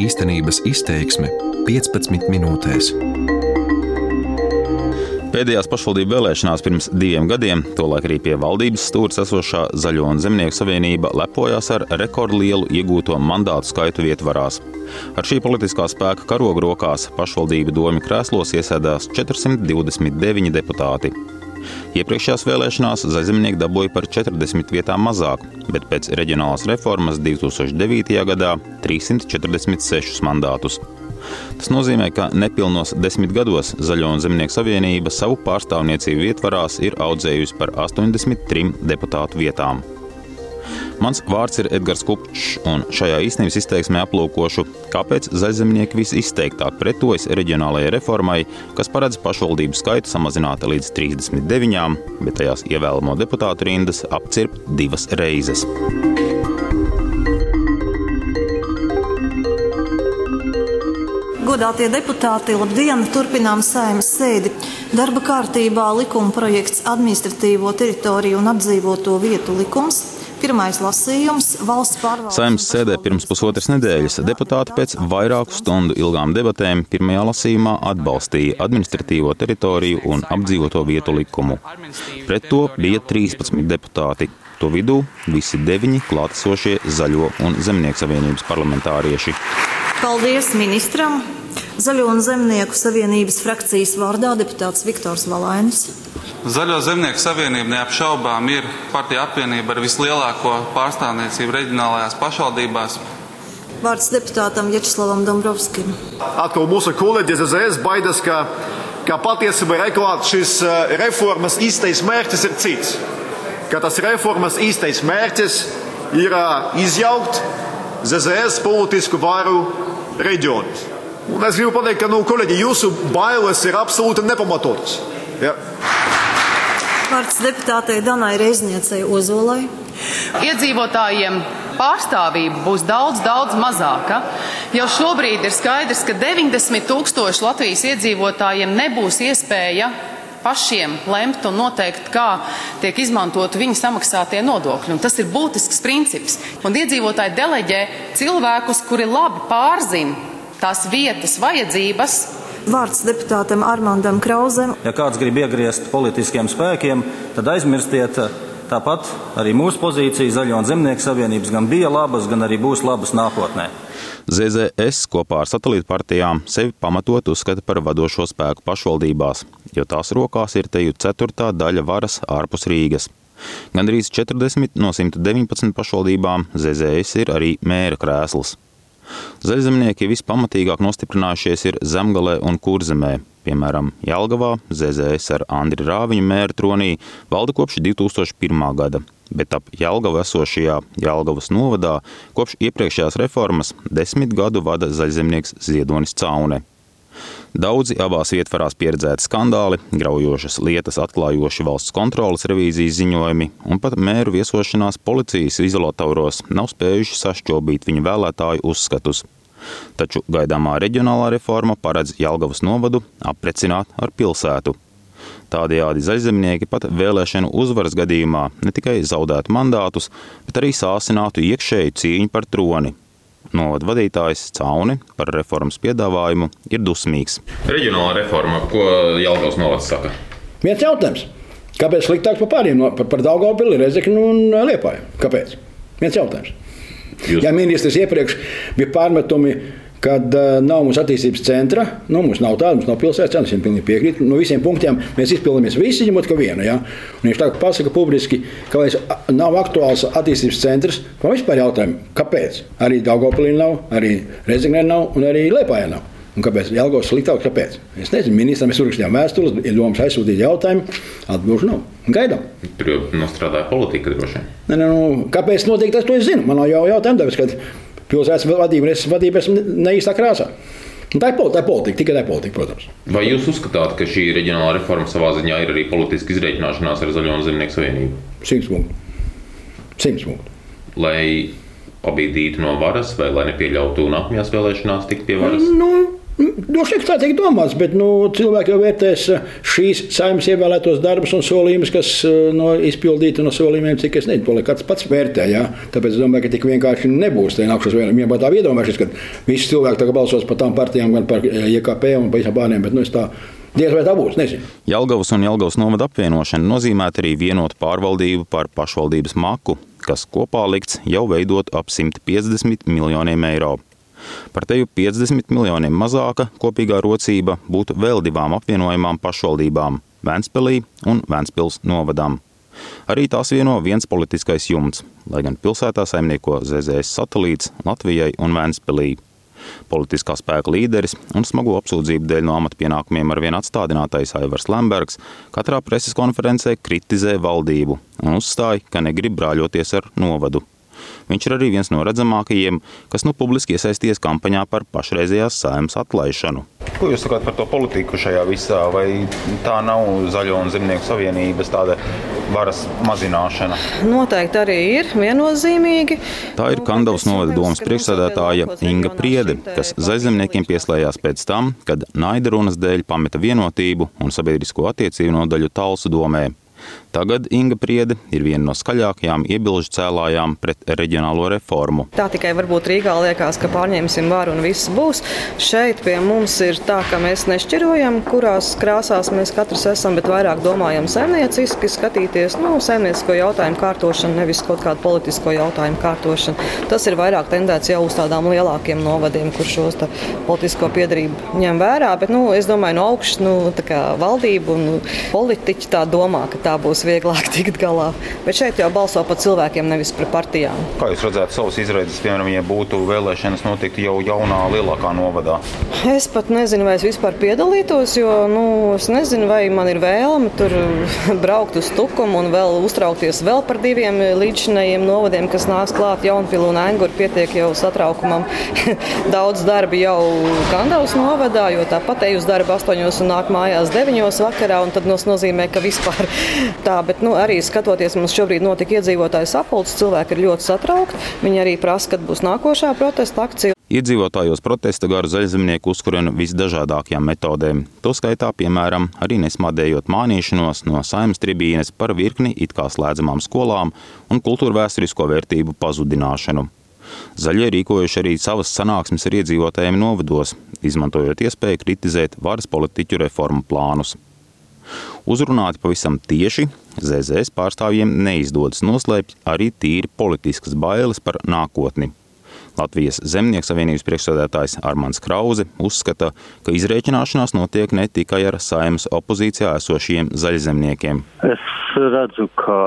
Īstenības izteiksme 15 minūtēs. Pēdējās pašvaldību vēlēšanās pirms diviem gadiem, tolaik arī pie valdības stūres esošā Zaļo un Zemnieku savienība lepojās ar rekordlielu iegūto mandātu skaitu vietvarās. Ar šī politiskā spēka karogu rokās pašvaldību domu krēslos iesēdās 429 deputāti. Iepriekšējās vēlēšanās zaļzemnieki dabūja par 40 vietām mazāk, bet pēc reģionālās reformas 2009. gadā 346 mandātus. Tas nozīmē, ka nepilnos desmit gados Zaļo un Zemnieku savienība savu pārstāvniecību ietvarās ir audzējusi par 83 deputātu vietām. Mans vārds ir Edgars Kupčs, un šajā īstenības izteiksmē aplūkošu, kāpēc zaļzemnieki visizteiktāk pretojas reģionālajai reformai, kas paredz pašvaldību skaitu samazināt līdz 39, bet tajās ievēlamo deputātu rindas apcirpt divas reizes. Godātie deputāti, labdien! Turpinām saimas sēdi. Darba kārtībā likuma projekts administratīvo teritoriju un apdzīvoto vietu likums. Pirmais lasījums valsts pārvaldes. Saimnes sēdē pirms pusotras nedēļas deputāti pēc vairāku stundu ilgām debatēm pirmajā lasījumā atbalstīja administratīvo teritoriju un apdzīvoto vietu likumu. Pret to bija 13 deputāti. To vidū visi deviņi klātesošie Zaļo un Zemnieku savienības parlamentārieši. Paldies ministram! Zaļo un Zemnieku savienības frakcijas vārdā deputāts Viktors Valainis. Zaļo zemnieku savienība neapšaubām ir partija apvienība ar vislielāko pārstāvniecību reģionālajās pašvaldībās. Vārds deputātam Vjačeslavam Dombrovskim. Atkal mūsu kolēģis ZZS baidās, ka, ka patiesībā reklāt šis eh, reformas īstais mērķis ir cits. Ka tas reformas īstais mērķis ir eh, izjaukt ZZS politisku varu reģionus. Un es gribu pateikt, ka, nu, kolēģi, jūsu bailes ir absolūti nepamatotas. Ja. Vārds deputātei Danai Reizniecei Ozolai. Iedzīvotājiem pārstāvība būs daudz, daudz mazāka. Jau šobrīd ir skaidrs, ka 90 tūkstoši Latvijas iedzīvotājiem nebūs iespēja pašiem lemt un noteikt, kā tiek izmantot viņu samaksātie nodokļi. Un tas ir būtisks princips. Un iedzīvotāji deleģē cilvēkus, kuri labi pārzina tās vietas vajadzības. Vārds deputātam Armandam Krauzem. Ja kāds grib iegriezt politiskiem spēkiem, tad aizmirstiet. Tāpat arī mūsu pozīcija Zaļo un Zemnieku savienības gan bija labas, gan arī būs labas nākotnē. ZZS kopā ar satelītu partijām sevi pamatot uzskata par vadošo spēku pašvaldībās, jo tās rokās ir teju ceturtā daļa varas ārpus Rīgas. Gan arī 40 no 119 pašvaldībām ZZS ir arī mēra krēsls. Zaļzemnieki vispamatīgāk nostiprinājušies ir Zemgalē un Kurzemē. Piemēram, Jelgavā ZZS ar Andri Rāviņu mēra tronī valda kopš 2001. gada, bet ap Jelgavu esošajā Jelgavas novadā kopš iepriekšējās reformas desmit gadu vada zaļzemnieks Ziedonis Caune. Daudzi abās ietvarās pieredzēti skandāli, graujošas lietas atklājoši valsts kontrolas revīzijas ziņojumi un pat mēru viesošanās policijas izolatoros nav spējuši sašķobīt viņa vēlētāju uzskatus. Taču gaidāmā reģionālā reforma paredz Jelgavas novadu aprecināt ar pilsētu. Tādējādi zaļzemnieki pat vēlēšanu uzvaras gadījumā ne tikai zaudētu mandātus, bet arī sāsinātu iekšēju cīņu par troni, Novada vadītājs Cauni par reformas piedāvājumu ir dusmīgs. Reģionālā reforma, ko Jālgavas novads saka? Viens jautājums. Kāpēc sliktāks par pārējiem, par, par Daugavpili, Rezeknu un Liepāju? Kāpēc? Viens jautājums. Jūs... Ja ministrs iepriekš bija pārmetumi kad uh, nav mums attīstības centra, nu, mums nav tāda, mums nav pilsētas centra, viņam pilnīgi piekrīt. No visiem punktiem mēs izpildāmies visi, ņemot ka vienu. Ja? Un viņš tā pasaka publiski, ka vairs nav aktuāls attīstības centrs. Man vispār jautājumu, kāpēc? Arī Daugopilī nav, arī Rezignē nav un arī Liepājā nav. Un kāpēc Jālgos sliktāk? Kāpēc? Es nezinu, ministram mēs uzrakstījām vēstules, ir domas aizsūtīt jautājumu, atbildžu nav. Gaidām. Tur jau nostrādāja politika droši vien. Ne, ne, nu, kāpēc notiek tas, to es zinu. Man jau jautājumu, tāpēc, pilsētas vadību, es vadību esmu neīstā krāsā. Un tā ir, tā ir politika, tikai tā ir politika, protams. Vai jūs uzskatāt, ka šī reģionālā reforma savā ziņā ir arī politiska izreikināšanās ar Zaļo un Zemnieku savienību? Simts punktu. Simts punktu. Lai pabīdītu no varas vai lai nepieļautu nākamajās vēlēšanās tikt pie varas? Nu, Droši vien tā tiek domāts, bet nu, cilvēki jau vērtēs šīs saimnes ievēlētos darbus un solījumus, kas no izpildīti no solījumiem, cik es nezinu, to kāds pats vērtē. Ja? Tāpēc es domāju, ka tik vienkārši nebūs. Tā nākšos vienam tā iedomājušies, ka visi cilvēki tagad balsos par tām partijām, gan par IKP un par visām pārējām. Bet nu, Diez vai tā būs, nezinu. Jelgavas un Jelgavas novada apvienošana nozīmē arī vienotu pārvaldību par pašvaldības maku, kas kopā likts jau veidot ap 150 miljoniem eiro. Par teju 50 miljoniem mazāka kopīgā rocība būtu vēl divām apvienojamām pašvaldībām - Vēnspilī un Vēnspils novadām. Arī tās vieno viens politiskais jumts, lai gan pilsētā saimnieko ZZS satelīts Latvijai un Vēnspilī politiskā spēka līderis un smago apsūdzību dēļ no amatpienākumiem ar vien atstādinātais Aivars Lembergs katrā preses konferencē kritizē valdību un uzstāja, ka negrib brāļoties ar novadu. Viņš ir arī viens no redzamākajiem, kas nu publiski iesaisties kampaņā par pašreizējās saimas atlaišanu. Ko jūs sakāt par to politiku šajā visā? Vai tā nav Zaļo un Zemnieku savienības tāda varas mazināšana? Noteikti arī ir viennozīmīgi. Tā ir Kandavas novada domas priekšsēdētāja Inga Priede, kas zaļzemniekiem pieslējās pēc tam, kad naida runas dēļ pameta vienotību un sabiedrisko attiecību nodaļu Talsu domē. Tagad Inga Priede ir viena no skaļākajām iebilžu cēlājām pret reģionālo reformu. Tā tikai varbūt Rīgā liekas, ka pārņemsim varu un viss būs. Šeit pie mums ir tā, ka mēs nešķirojam, kurās krāsās mēs katrs esam, bet vairāk domājam saimnieciski, skatīties nu, saimniecisko jautājumu kārtošanu, nevis kaut kādu politisko jautājumu kārtošanu. Tas ir vairāk tendēts jau uz tādām lielākiem novadiem, kur šos politisko piedarību ņem vērā. Bet nu, es domāju, no augšas nu, valdība un politiķi tā domā, ka tā būs būs vieglāk tikt galā. Bet šeit jau balso par cilvēkiem, nevis par partijām. Kā jūs redzētu savus izredzes, piemēram, ja būtu vēlēšanas notikti jau jaunā, lielākā novadā? Es pat nezinu, vai es vispār piedalītos, jo nu, es nezinu, vai man ir vēlme tur braukt uz tukumu un vēl uztraukties vēl par diviem līdzinējiem novadiem, kas nāks klāt Jaunpilu un Anguru. Pietiek jau satraukumam. Daudz darba jau Kandavas novadā, jo tāpat eju uz darbu astoņos un nāk mājās deviņos vakarā, un tad tas nozīmē, ka vispār tā, bet nu, arī skatoties, mums šobrīd notika iedzīvotāju sapulces, cilvēki ir ļoti satraukti. Viņi arī prasa, kad būs nākošā protesta akcija. Iedzīvotājos protesta garu zaļzemnieku uzkurina visdažādākajām metodēm. Tostarp, piemēram, arī nesmādējot mānīšanos no saimnes tribīnes par virkni it kā slēdzamām skolām un kultūrvēturisko vērtību pazudināšanu. Zaļie rīkojuši arī savas sanāksmes ar iedzīvotājiem novados, izmantojot iespēju kritizēt varas politiķu reformu plānus. Uzrunāti pavisam tieši, ZZS pārstāvjiem neizdodas noslēpt arī tīri politiskas bailes par nākotni. Latvijas Zemnieku savienības priekšsēdētājs Armāns Krause uzskata, ka izrēķināšanās notiek ne tikai ar saimas opozīcijā esošiem zaļzemniekiem. Es redzu, ka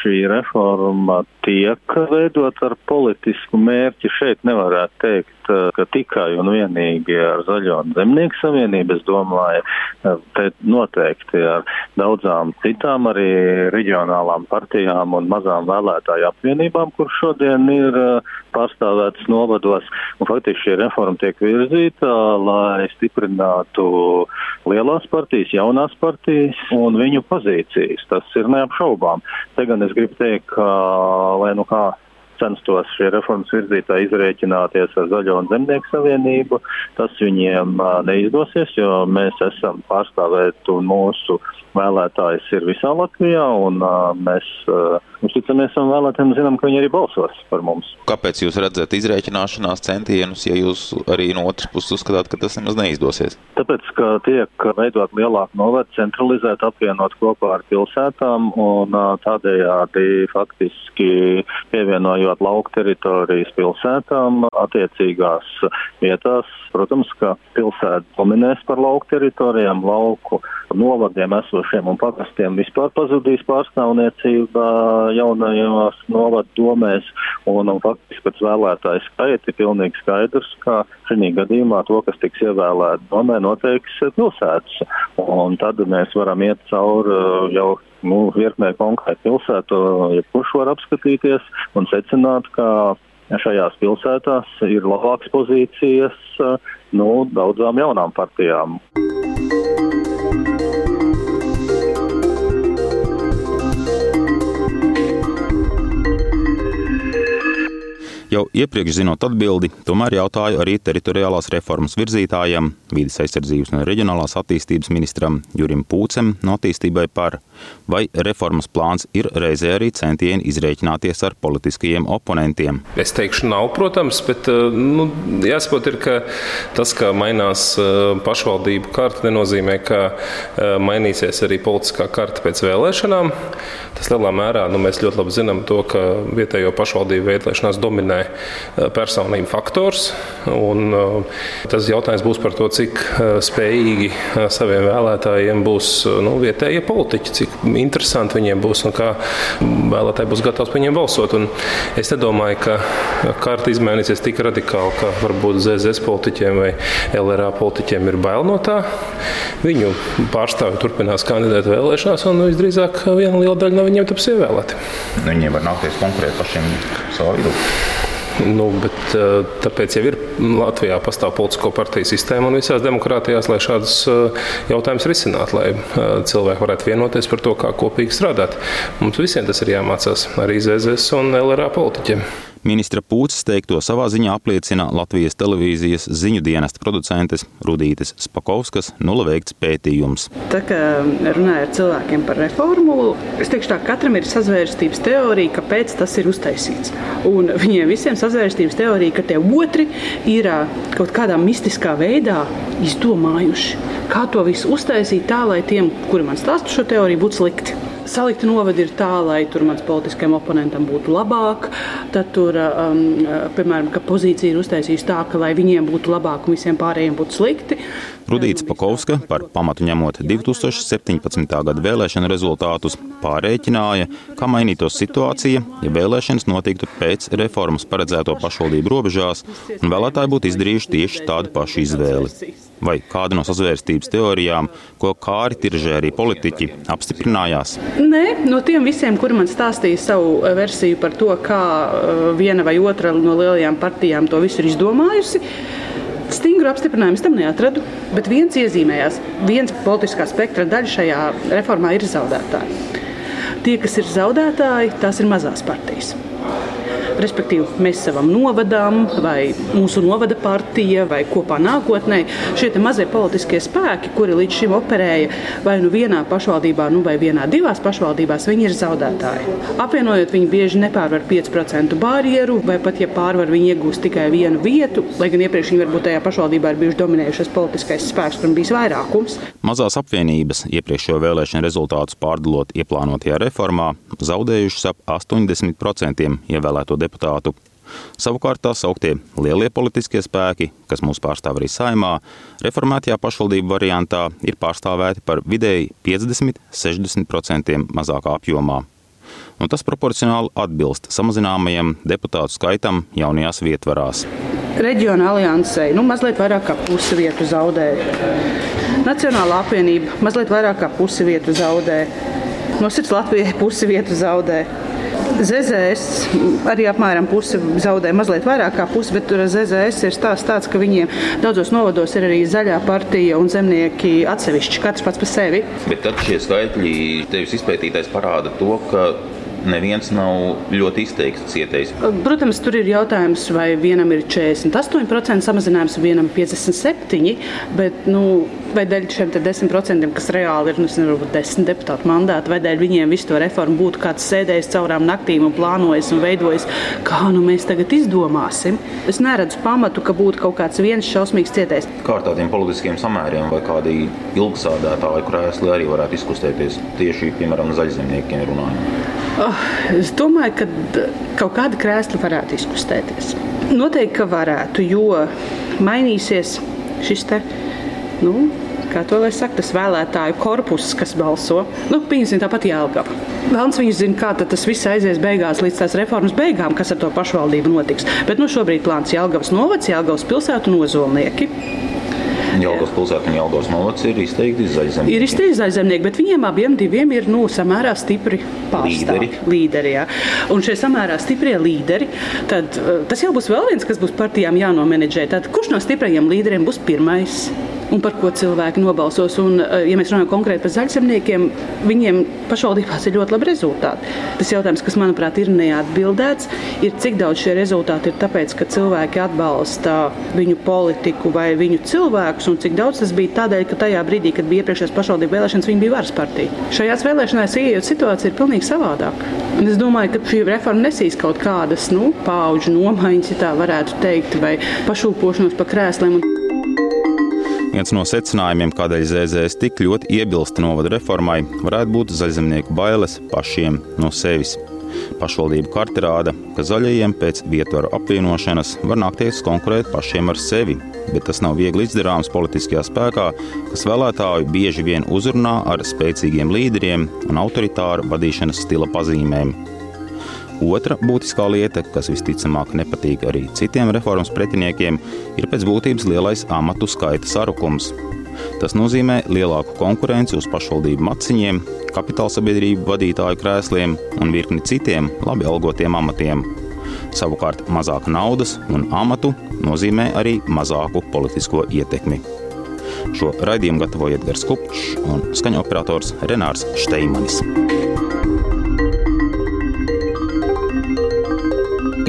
šī reforma tiek veidot ar politisku mērķi. Šeit nevarētu teikt ka tikai un vienīgi ar Zaļo un Zemnieku savienību, es domāju, eh, te noteikti ar daudzām citām arī reģionālām partijām un mazām vēlētāju apvienībām, kur šodien ir eh, pārstāvētas novados. Faktiski šī reforma tiek virzīta, lai stiprinātu lielās partijas, jaunās partijas un viņu pozīcijas. Tas ir neapšaubām. Te gan es gribu teikt, ka, lai nu kā censtos šie reformas virzītāji izrēķināties ar Zaļo un Zemnieku savienību. Tas viņiem neizdosies, jo mēs esam pārstāvēti un mūsu vēlētājs ir visā Latvijā, un mēs uzticamies savam vēlētājiem zinām, ka viņi arī balsos par mums. Kāpēc jūs redzat izrēķināšanās centienus, ja jūs arī no otras puses uzskatāt, ka tas nemaz neizdosies? Tāpēc, ka tiek veidot lielāku novērtu, centralizēt, apvienot kopā ar pilsētām un tādējādi faktiski pievienojot lauku teritorijas pilsētām attiecīgās vietās. Protams, ka pilsēta dominēs par lauku teritorijām, lauku novadiem esošiem un pagastiem vispār pazudīs pārstāvniecība jaunajos novadu domēs, un, un faktiski pēc vēlētāju skaita ir pilnīgi skaidrs, ka šī gadījumā to, kas tiks ievēlēti domē, noteiks pilsētas, un tad mēs varam iet cauri uh, jau nu, virknē konkrētu pilsētu, jebkurš var apskatīties un secināt, ka šajās pilsētās ir labākas pozīcijas nu, daudzām jaunām partijām. Jau iepriekš zinot atbildi, tomēr jautāju arī teritoriālās reformas virzītājam, vidas aizsardzības un reģionālās attīstības ministram Jurim Pūcem no attīstībai par, vai reformas plāns ir reizē arī centieni izreikināties ar politiskajiem oponentiem. Es teikšu, nav, protams, bet nu, jāsaprot, ir, ka tas, ka mainās pašvaldību karta, nenozīmē, ka mainīsies arī politiskā karta pēc vēlēšanām. Tas lielā mērā nu, mēs ļoti labi zinām to, ka vietējo pašvaldību vēlēšanās dominē personību faktors. Un, tas jautājums būs par to, cik spējīgi saviem vēlētājiem būs nu, vietējie politiķi, cik interesanti viņiem būs un kā vēlētāji būs gatavi par viņiem balsot. Un es nedomāju, ka karta izmainīsies tik radikāli, ka varbūt ZZS politiķiem vai LRA politiķiem ir bail no tā. Viņu pārstāvji turpinās kandidēt vēlēšanās, un visdrīzāk viena liela daļa no viņiem taps ievēlēti. Viņiem var nākties konkurēt pašiem savā vidū. Nu, bet, tāpēc jau ir Latvijā pastāv politisko partiju sistēma un visās demokrātijās, lai šādus jautājumus risinātu, lai cilvēki varētu vienoties par to, kā kopīgi strādāt. Mums visiem tas ir jāmācās, arī ZZS un LRA politiķiem. Ministra Pūces teikto savā ziņā apliecina Latvijas televīzijas ziņu dienesta producentes Rudītes Spakovskas nula veikts pētījums. Tā kā runāja ar cilvēkiem par reformu, es teikšu tā, katram ir sazvērstības teorija, kāpēc tas ir uztaisīts. Un viņiem visiem sazvērstības teorija, ka tie otri ir kaut kādā mistiskā veidā izdomājuši, kā to visu uztaisīt tā, lai tiem, kuri man stāsta šo teoriju, būtu slikti salikti novadi ir tā, lai tur mans politiskajam oponentam būtu labāk. Tad tur, um, piemēram, ka pozīcija ir uztaisījusi tā, ka lai viņiem būtu labāk un visiem pārējiem būtu slikti. Rudīts Pakovska par pamatu ņemot 2017. gada vēlēšanu rezultātus pārēķināja, kā mainītos situācija, ja vēlēšanas notiktu pēc reformas paredzēto pašvaldību robežās un vēlētāji būtu izdarījuši tieši tādu pašu izvēli. Vai kāda no sazvērstības teorijām, ko kāri tiržē arī politiķi, apstiprinājās? Nē, no tiem visiem, kuri man stāstīja savu versiju par to, kā uh, viena vai otra no lielajām partijām to visu ir izdomājusi. Stingru apstiprinājumu tam neatradu, bet viens iezīmējās. Viens politiskā spektra daļa šajā reformā ir zaudētāji. Tie, kas ir zaudētāji, tās ir mazās partijas. Respektīvi, mēs savam novadām, vai mūsu novada partija, vai kopā nākotnē. Šie mazie politiskie spēki, kuri līdz šim operēja vai nu vienā pašvaldībā, nu vai vienā divās pašvaldībās, viņi ir zaudētāji. Apvienojot, viņi bieži nepārvar 5% barjeru, vai pat ja pārvar, viņi iegūst tikai vienu vietu, lai gan iepriekš viņi varbūt tajā pašvaldībā ir bijuši dominējušas politiskais spēks, kuram bijis vairākums. Mazās apvienības iepriekšējo vēlēšanu rezultātus pārdalot ieplānotajā reformā zaudējušas ap 80% ievēlēto deputātu deputātu. Savukārt tā sauktie lielie politiskie spēki, kas mūs pārstāv arī saimā, reformētajā pašvaldību variantā ir pārstāvēti par vidēji 50-60% mazākā apjomā. Un tas proporcionāli atbilst samazināmajam deputātu skaitam jaunajās vietvarās. Reģiona aliansē nu, mazliet vairāk kā pusi vietu zaudē. Nacionālā apvienība mazliet vairāk kā pusi vietu zaudē. No sirds Latvijai pusi vietu zaudē. ZZS arī apmēram pusi zaudē, mazliet vairāk kā pusi, bet tur ZZS ir stāsts tāds, ka viņiem daudzos novados ir arī zaļā partija un zemnieki atsevišķi, katrs pats par sevi. Bet tad šie skaitļi tevis izpētītais parāda to, ka neviens nav ļoti izteikts cietējis. Protams, tur ir jautājums, vai vienam ir 48% samazinājums, vienam 57%, bet nu, vai dēļ šiem 10%, kas reāli ir nu, nezinu, 10 deputātu mandāti, vai dēļ viņiem visu to reformu būtu kāds sēdējis caurām naktīm un plānojis un veidojis, kā nu mēs tagad izdomāsim. Es neredzu pamatu, ka būtu kaut kāds viens šausmīgs cietējs. Kā ar tādiem politiskiem samēriem vai kādi ilgsādētāji krēsli arī varētu izkustēties tieši, piemēram, zaļzemniekiem runājot? Oh, es domāju, ka kaut kāda krēsla varētu izkustēties. Noteikti, ka varētu, jo mainīsies šis te. Nu, kā to lai saka, tas vēlētāju korpus, kas balso. Nu, Pieņemsim tāpat Jēlgava. Vēlams viņus zina, kā tas viss aizies beigās līdz tās reformas beigām, kas ar to pašvaldību notiks. Bet nu, šobrīd plāns Jēlgavas novads, Jēlgavas pilsētu un Jelgavas pilsēta un Jelgavas novads ir izteikti zaļzemnieki. Ir izteikti zaļzemnieki, bet viņiem abiem diviem ir nu, samērā stipri pārstāvji. Līderi. līderi jā. un šie samērā stiprie līderi, tad uh, tas jau būs vēl viens, kas būs partijām jānomenedžē. Tad kurš no stiprajiem līderiem būs pirmais? Un par ko cilvēki nobalsos. Un, eh, ja mēs runājam konkrēti par zaļsemniekiem, viņiem pašvaldībās ir ļoti labi rezultāti. Tas jautājums, kas manuprāt ir neatbildēts, ir cik daudz šie rezultāti ir tāpēc, ka cilvēki atbalsta viņu politiku vai viņu cilvēkus, un cik daudz tas bija tādēļ, ka tajā brīdī, kad bija iepriekšējās pašvaldību vēlēšanas, viņi bija varas partija. Šajās vēlēšanās ieejot situācija ir pilnīgi savādāka. Un es domāju, ka šī reforma nesīs kaut kādas nu, paudžu nomaiņas, ja tā varētu teikt, vai pašūpošanos pa krēsliem. Viens no secinājumiem, kādēļ ZZS tik ļoti iebilsta novada reformai, varētu būt zaļzemnieku bailes pašiem no sevis. Pašvaldību karte rāda, ka zaļajiem pēc vietvaru apvienošanas var nākties konkurēt pašiem ar sevi, bet tas nav viegli izdarāms politiskajā spēkā, kas vēlētāju bieži vien uzrunā ar spēcīgiem līderiem un autoritāru vadīšanas stila pazīmēm. Otra būtiskā lieta, kas visticamāk nepatīk arī citiem reformas pretiniekiem, ir pēc būtības lielais amatu skaita sarukums. Tas nozīmē lielāku konkurenci uz pašvaldību maciņiem, kapitāla sabiedrību vadītāju krēsliem un virkni citiem labi algotiem amatiem. Savukārt mazāka naudas un amatu nozīmē arī mazāku politisko ietekmi. Šo raidījumu gatavoja Edgars Kupčs un skaņu operators Renārs Šteimanis.